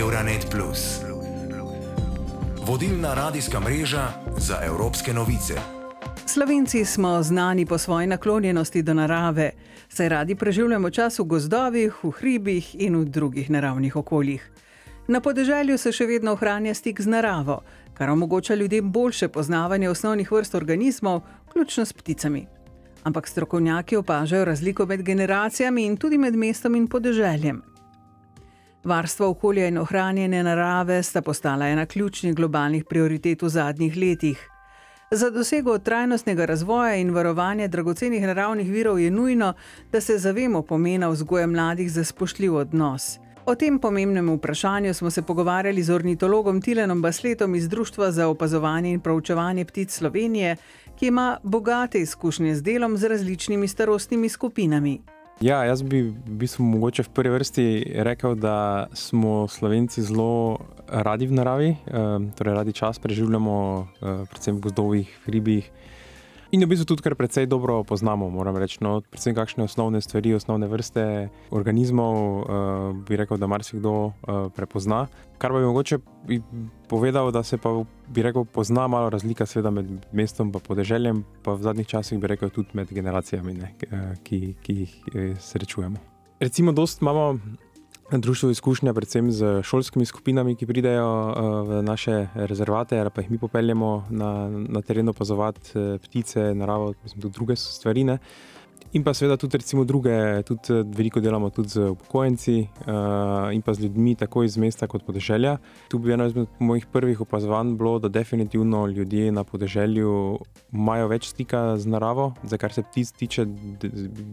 Euronet. Vodilna radijska mreža za evropske novice. Slovenci smo znani po svoji naklonjenosti do narave, saj radi preživljamo čas v gozdovih, v hribih in v drugih naravnih okoljih. Na podeželju se še vedno ohranja stik z naravo, kar omogoča ljudem boljše poznavanje osnovnih vrst organizmov, vključno s pticami. Ampak strokovnjaki opažajo razliko med generacijami in tudi med mestom in podeželjem. Varstvo okolja in ohranjanje narave sta postala ena ključnih globalnih prioritet v zadnjih letih. Za dosego trajnostnega razvoja in varovanja dragocenih naravnih virov je nujno, da se zavemo pomena vzgoja mladih za spoštljiv odnos. O tem pomembnem vprašanju smo se pogovarjali z ornitologom Tilenom Basletom iz Društva za opazovanje in proučevanje ptic Slovenije, ki ima bogate izkušnje z delom z različnimi starostnimi skupinami. Ja, jaz bi bistvu mogoče v prvi vrsti rekel, da smo Slovenci zelo radi v naravi, eh, torej radi čas preživljamo, eh, predvsem v gozdovih, hribih. In v bistvu tudi kar precej dobro poznamo, moram reči. No, predvsem kakšne osnovne stvari, osnovne vrste organizmov, uh, bi rekel, da marsikdo uh, prepozna. Kar bi mogoče povedal, da se pa bi rekel, pozna malo razlika sveda med mestom in podeželjem, pa v zadnjih časih bi rekel tudi med generacijami, ne, ki, ki jih srečujemo. Recimo, dost imamo društvo izkušnja, predvsem z šolskimi skupinami, ki pridejo uh, v naše rezervate, ali pa jih mi popeljemo na, na teren opazovati uh, ptice, naravo, mislim, tudi druge stvari. Ne. In pa seveda tudi, recimo, druge, tudi eh, veliko delamo tudi z upokojenci uh, in pa z ljudmi, tako iz mesta kot podeželja. Tu bi eno izmed mojih prvih opazovanj bilo, da definitivno ljudje na podeželju imajo več stika z naravo, za kar se ptic tiče,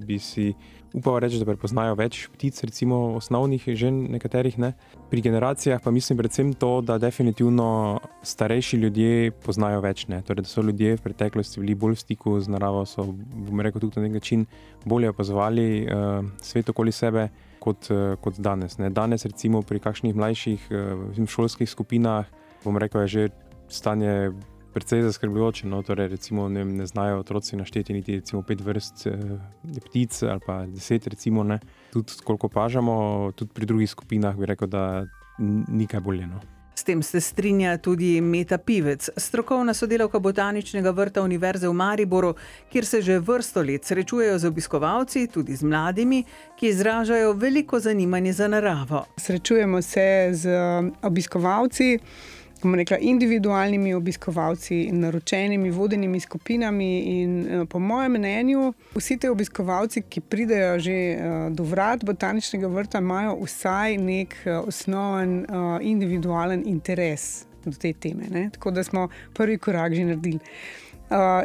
bi si upal reči, da prepoznajo več ptic, recimo osnovnih, že nekaterih ne. Pri generacijah pa mislim predvsem to, da definitivno starejši ljudje poznajo več. Torej, da so ljudje v preteklosti bili bolj v stiku z naravo, so, bom rekel, tudi na nek način bolje opazovali uh, svet okoli sebe. Kot, uh, kot danes. Ne. Danes, recimo pri kakšnih mlajših uh, šolskih skupinah, bom rekel, je že stanje precej zaskrbljujoče. No, torej, recimo, ne, ne znajo otroci našteti niti recimo, pet vrst eh, ptic ali pa deset. Recimo, tudi koliko pažamo, tudi pri drugih skupinah bi rekel, da ni kaj boljeno. S tem se strinja tudi Meta Pivec, strokovna sodelavka botaničnega vrta Univerze v Mariboru, kjer se že vrsto let srečujejo z obiskovalci, tudi z mladimi, ki izražajo veliko zanimanje za naravo. Srečujemo se z obiskovalci bomo rekla, individualnimi obiskovalci naročenimi vodenimi skupinami. In, eh, po mojem mnenju, vsi ti obiskovalci, ki pridejo že eh, do vrat botaničnega vrta, imajo vsaj nek eh, osnoven individualen interes do te teme. Ne? Tako da smo prvi korak že naredili.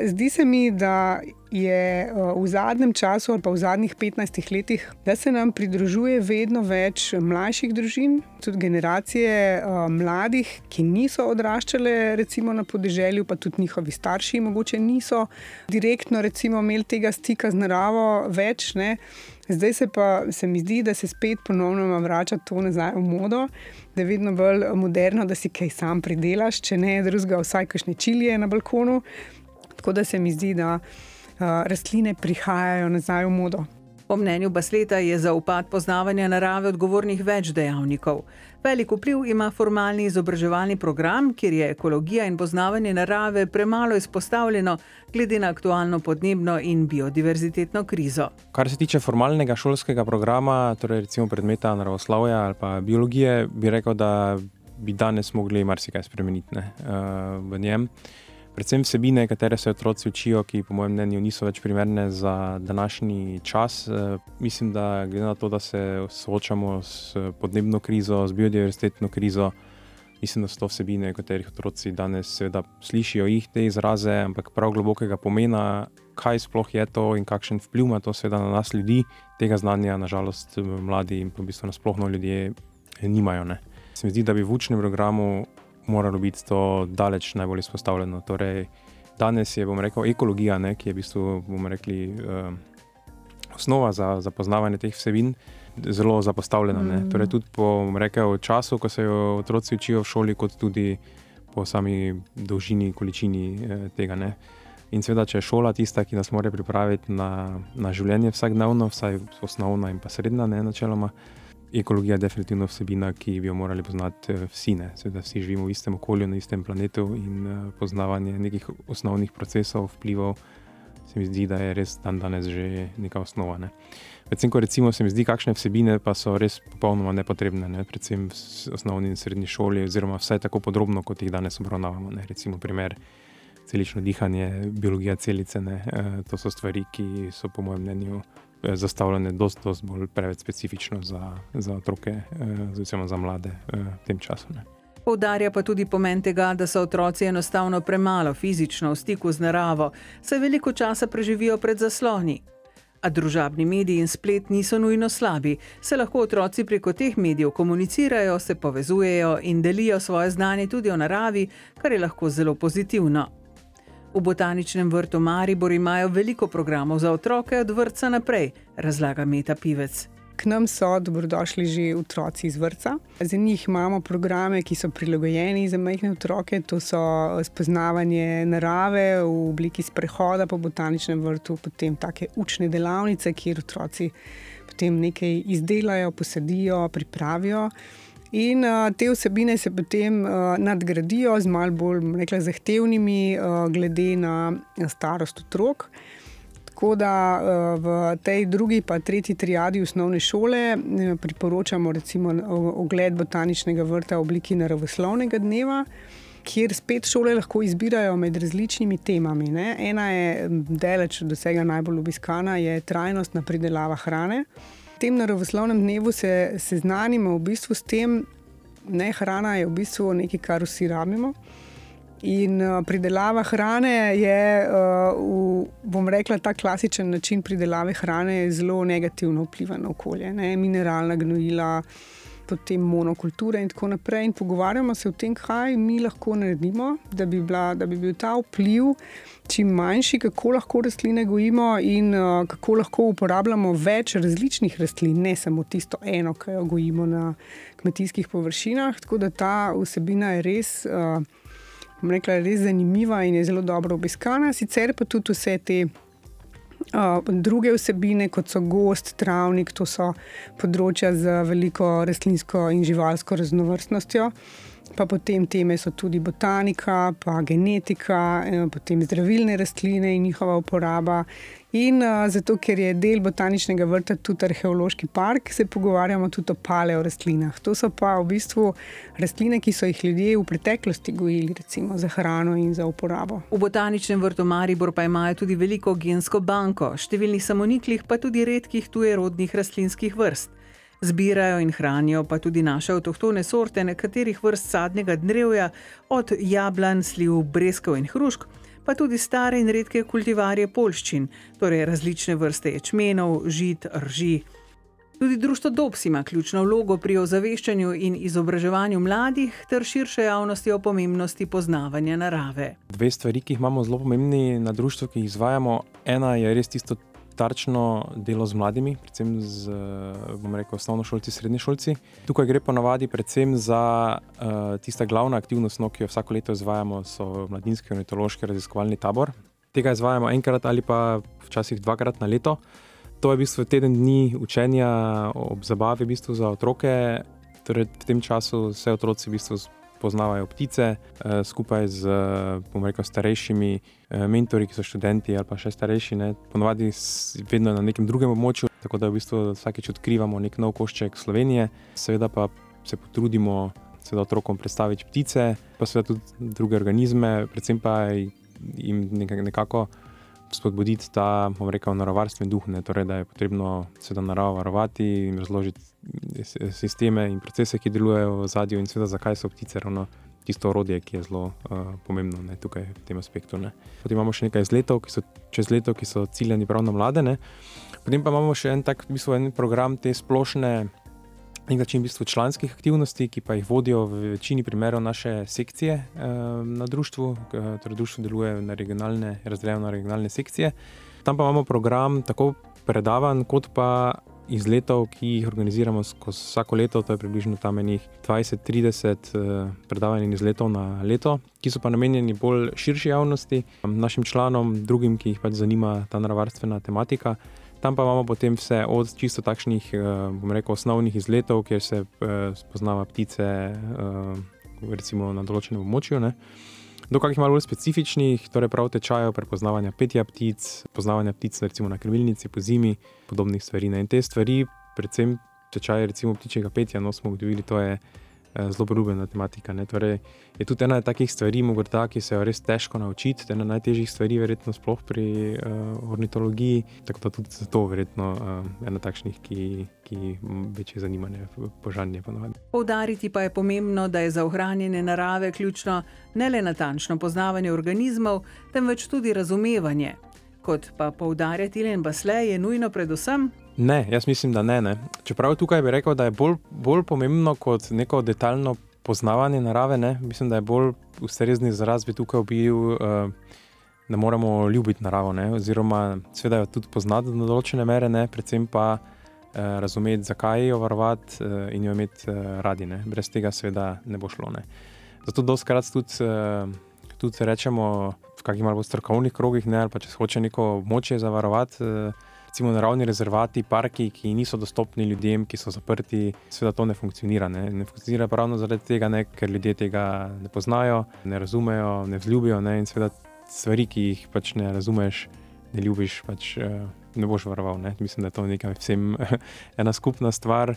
Zdi se mi, da je v zadnjem času, ali pa v zadnjih 15 letih, da se nam pridružuje vedno več mlajših družin, tudi generacije mladih, ki niso odraščale recimo, na podeželju, pa tudi njihovi starši, mogoče niso direktno recimo, imeli tega stika z naravo več. Ne. Zdaj se pa se mi zdi, da se spet ponovno vrača to nazaj v modo, da je vedno bolj moderno, da si kaj sam pridelaš, če ne drugega, vsaj kakšne čilije na balkonu. Tako da se mi zdi, da rastline prihajajo nazaj v modo. Po mnenju Basleta je za upad poznavanja narave odgovornih več dejavnikov. Velik vpliv ima formalni izobraževalni program, kjer je ekologija in poznavanje narave premalo izpostavljeno, glede na aktualno podnebno in biodiverzitetno krizo. Kar se tiče formalnega šolskega programa, torej recimo predmeta naravoslovja ali pa biologije, bi rekel, da bi danes mogli marsikaj spremeniti ne, uh, v njem predvsem vsebine, katere se otroci učijo, ki po mojem mnenju niso več primerne za današnji čas. E, mislim, da glede na to, da se soočamo s podnebno krizo, s biodiversitetno krizo, mislim, da so to vsebine, katerih otroci danes seveda slišijo jih te izraze, ampak prav globokega pomena, kaj sploh je to in kakšen vpliv ima to seveda na nas ljudi, tega znanja nažalost mladi in v bistvu nasplošno ljudje nimajo. Ne. Se mi zdi, da bi v učnem programu moralo biti to daleč najbolj izpostavljeno. Torej, danes je, bomo rekli, ekologija, ne, ki je v bistvu, bomo rekli, uh, osnova za, za poznavanje teh vsebin, zelo zapostavljena. Mm. Torej, tudi po rekel, času, ko se jo otroci učijo v šoli, kot tudi po sami dolžini, količini eh, tega. Ne. In seveda, če je šola tista, ki nas mora pripraviti na, na življenje vsakdnevno, vsaj osnovna in pa srednja, ne načeloma ekologija je definitivno vsebina, ki bi jo morali poznati eh, vsi. Ne? Seveda vsi živimo v istem okolju, na istem planetu in uh, poznavanje nekih osnovnih procesov, vplivov, se mi zdi, da je res dan danes že neka osnova. Ne? Predvsem, ko recimo se mi zdi, kakšne vsebine pa so res popolnoma nepotrebne, ne? predvsem v osnovni in srednji šoli, oziroma vse tako podrobno, kot jih danes obravnavamo. Ne? Recimo primer. Celično dihanje, biologija celice, ne, to so stvari, ki so, po mojem mnenju, zastavljene dosti, dosti bolj preveč specifično za, za otroke, oziroma za mlade v tem času. Ne. Poudarja pa tudi pomen tega, da so otroci enostavno premalo fizično v stiku z naravo, saj veliko časa preživijo pred zasloni. A družabni mediji in splet niso nujno slabi, se lahko otroci preko teh medijev komunicirajo, se povezujejo in delijo svoje znanje tudi o naravi, kar je lahko zelo pozitivno. V botaničnem vrtu Maribor imajo veliko programov za otroke od vrca naprej, razlaga Meta Pivec. K nam so dobrodošli že otroci iz vrca. Za njih imamo programe, ki so prilagojeni za majhne otroke. To so spoznavanje narave v obliki sprehoda po botaničnem vrtu, potem take učne delavnice, kjer otroci potem nekaj izdelajo, posadijo, pripravijo. In uh, te vsebine se potem uh, nadgradijo z malo bolj rekla, zahtevnimi, uh, glede na starost otrok. Tako da uh, v tej drugi, pa tretji triadi osnovne šole uh, priporočamo recimo ogled botaničnega vrta v obliki naravoslovnega dneva. Kjer spet šole lahko izbirajo med različnimi temami. Ne? Ena je, daleč od vsega najbolj obiskana, je trajnostna pridelava hrane tem naravoslovnem dnevu se seznanimo v bistvu s tem, je hrana je v bistvu nekaj, kar vsi rabimo. In uh, pridelava hrane je, uh, v, bom rekla, ta klasičen način pridelave hrane zelo negativno vpliva na okolje. Ne? Mineralna gnojila, potem monokulture in tako naprej. In pogovarjamo se o tem, kaj mi lahko naredimo, da bi, bila, da bi bil ta vpliv čim manjši, kako lahko rastline gojimo in uh, kako lahko uporabljamo več različnih rastlin, ne samo tisto eno, ki jo gojimo na kmetijskih površinah. Tako da ta vsebina je res. Uh, Rekla, je res zanimiva in je zelo dobro obiskana, sicer pa tudi vse te druge vsebine, kot so gost, travnik, to so področja z veliko rastlinsko in živalsko raznovrstnostjo. Pa potem teme so tudi botanika, pa genetika, eh, potem zdravilne rastline in njihova uporaba. In uh, zato, ker je del botaničnega vrta tudi arheološki park, se pogovarjamo tudi o paleo rastlinah. To so pa v bistvu rastline, ki so jih ljudje v preteklosti gojili, recimo za hrano in za uporabo. V botaničnem vrtu Maribor pa imajo tudi veliko gensko banko, številnih samoniklih, pa tudi redkih tujerodnih rastlinskih vrst. Zbirajo in hranijo pa tudi naše avtohtone sorte nekaterih vrst sadnega drevja, od jablan, sliv, breskov in hrušk, pa tudi stare in redke kultivarje polščin, torej različne vrste ječmenov, žit, rži. Tudi društvo Dobs ima ključno vlogo pri ozaveščanju in izobraževanju mladih ter širše javnosti o pomembnosti poznavanja narave. Dve stvari, ki jih imamo zelo pomembni na društvu, ki jih izvajamo. Ena je res tisto tarčno delo z mladimi, predvsem z rekel, osnovnošolci, srednješolci. Tukaj gre ponavadi predvsem za uh, tista glavna aktivnost, no, ki jo vsako leto izvajamo, so mladinski ornitološki raziskovalni tabor. Tega izvajamo enkrat ali pa včasih dvakrat na leto. To je v bistvu teden dni učenja ob zabavi v bistvu za otroke. Torej, v tem času vse otroci v bistvu poznavajo ptice, eh, skupaj z rekel, starejšimi eh, mentori, ki so študenti ali pa še starejši, ne, ponovadi vedno na nekem drugem območju, tako da v bistvu vsakeč odkrivamo nek nov košček Slovenije, seveda pa se potrudimo. Seveda otrokom predstaviti ptice, pa seveda tudi druge organizme, predvsem pa jim nekako spodbuditi ta, bomo rekel, naravovarstveni duh, ne? torej, da je potrebno seveda naravo varovati in razložiti sisteme in procese, ki delujejo v zadju, in seveda zakaj so ptice ravno tisto orodje, ki je zelo uh, pomembno ne? tukaj v tem aspektu. Ne? Potem imamo še nekaj izletov, ki so čez leto, ki so ciljeni prav na mlade. Ne? Potem pa imamo še en tak, v bistvu, en program te splošne nek način v bistvu članskih aktivnosti, ki pa jih vodijo v večini primerov naše sekcije eh, na društvu, torej društvo deluje na regionalne, razdeljeno na regionalne sekcije. Tam pa imamo program tako predavanj, kot pa izletov, ki jih organiziramo vsako leto, to je približno tam enih 20-30 eh, predavanj in izletov na leto, ki so pa namenjeni bolj širši javnosti, našim članom, drugim, ki jih pač zanima ta naravarstvena tematika. Tam pa imamo potem vse od čisto takšnih, bom rekel, osnovnih izletov, kjer se spoznava ptice, recimo na določenem območju. Ne? Do kakih malo bolj specifičnih, torej prav tečajev prepoznavanja petja ptic, poznavanja ptic recimo na krmilnici po zimi, podobnih stvari. Ne? In te stvari, predvsem tečaje recimo ptičjega petja, no smo ugotovili, to je Eh, zelo ljubena tematika. Torej, je tudi ena takih stvari, morda, ki se jo res težko naučiti, ena najtežjih stvari, verjetno sploh pri uh, ornitologiji. Tako da tudi zato, verjetno, uh, ena takšnih, ki, ki večje zanimanje požanje. Poudariti pa je pomembno, da je za ohranjanje narave ključno ne le natančno poznavanje organizmov, temveč tudi razumevanje. Kot pa poudarja Tilen Basle, je nujno predvsem Ne, jaz mislim, da ne, ne. Čeprav tukaj bi rekel, da je bolj, bolj pomembno kot neko detaljno poznavanje narave. Ne. Mislim, da je bolj ustrezni izraz bi tukaj bil, uh, da moramo ljubiti naravo, ne. oziroma seveda jo tudi poznati do določene mere, ne. predvsem pa uh, razumeti, zakaj jo varovati uh, in jo imeti uh, radi. Ne. Brez tega seveda ne bo šlo. Ne. Zato doskrat tudi, uh, tudi rečemo v kakih malo strokovnih krogih, ne, ali pa če hoče neko območje zavarovati. Uh, recimo naravni rezervati, parki, ki niso dostopni ljudem, ki so zaprti, seveda to ne funkcionira. Ne, ne funkcionira ravno zaradi tega, ne, ker ljudje tega ne poznajo, ne razumejo, ne vzljubijo. Ne, in seveda stvari, ki jih pač ne razumeš, ne ljubiš, pač uh, ne boš varoval. Ne. Mislim, da je to nekaj vsem ena skupna stvar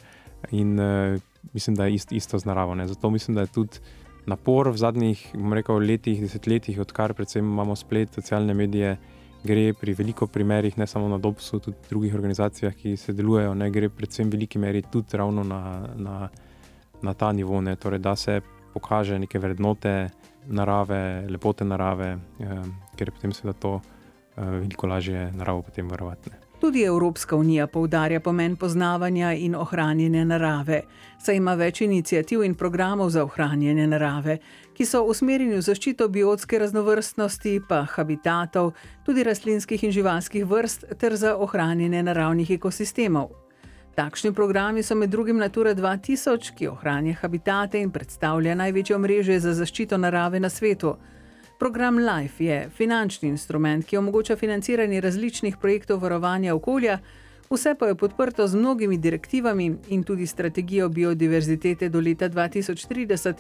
in uh, mislim, da je ist, isto z naravo. Ne. Zato mislim, da je tudi. Napor v zadnjih rekel, letih, desetletjih, odkar predvsem imamo splet, socialne medije, gre pri veliko primerih, ne samo na Dobsu, tudi drugih organizacijah, ki se delujejo, ne gre predvsem v veliki meri tudi ravno na, na, na ta nivo, ne, torej, da se pokaže neke vrednote narave, lepote narave, eh, ker je potem seveda to eh, veliko lažje naravo potem varovati. Ne. Tudi Evropska unija poudarja pomen poznavanja in ohranjanja narave, saj ima več inicijativ in programov za ohranjanje narave, ki so usmerjeni v zaščito biotske raznovrstnosti, pa habitatov, tudi rastlinskih in živalskih vrst, ter za ohranjanje naravnih ekosistemov. Takšni programi so med drugim Natura 2000, ki ohranja habitate in predstavlja največjo mrežo za zaščito narave na svetu. Program LIFE je finančni instrument, ki omogoča financiranje različnih projektov varovanja okolja, vse pa je podprto z mnogimi direktivami in tudi strategijo biodiverzitete do leta 2030,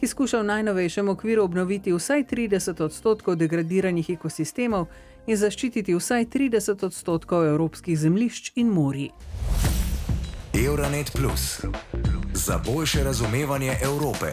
ki skuša v najnovejšem okviru obnoviti vsaj 30 odstotkov degradiranih ekosistemov in zaščititi vsaj 30 odstotkov evropskih zemljišč in morij. Euronet Plus za boljše razumevanje Evrope.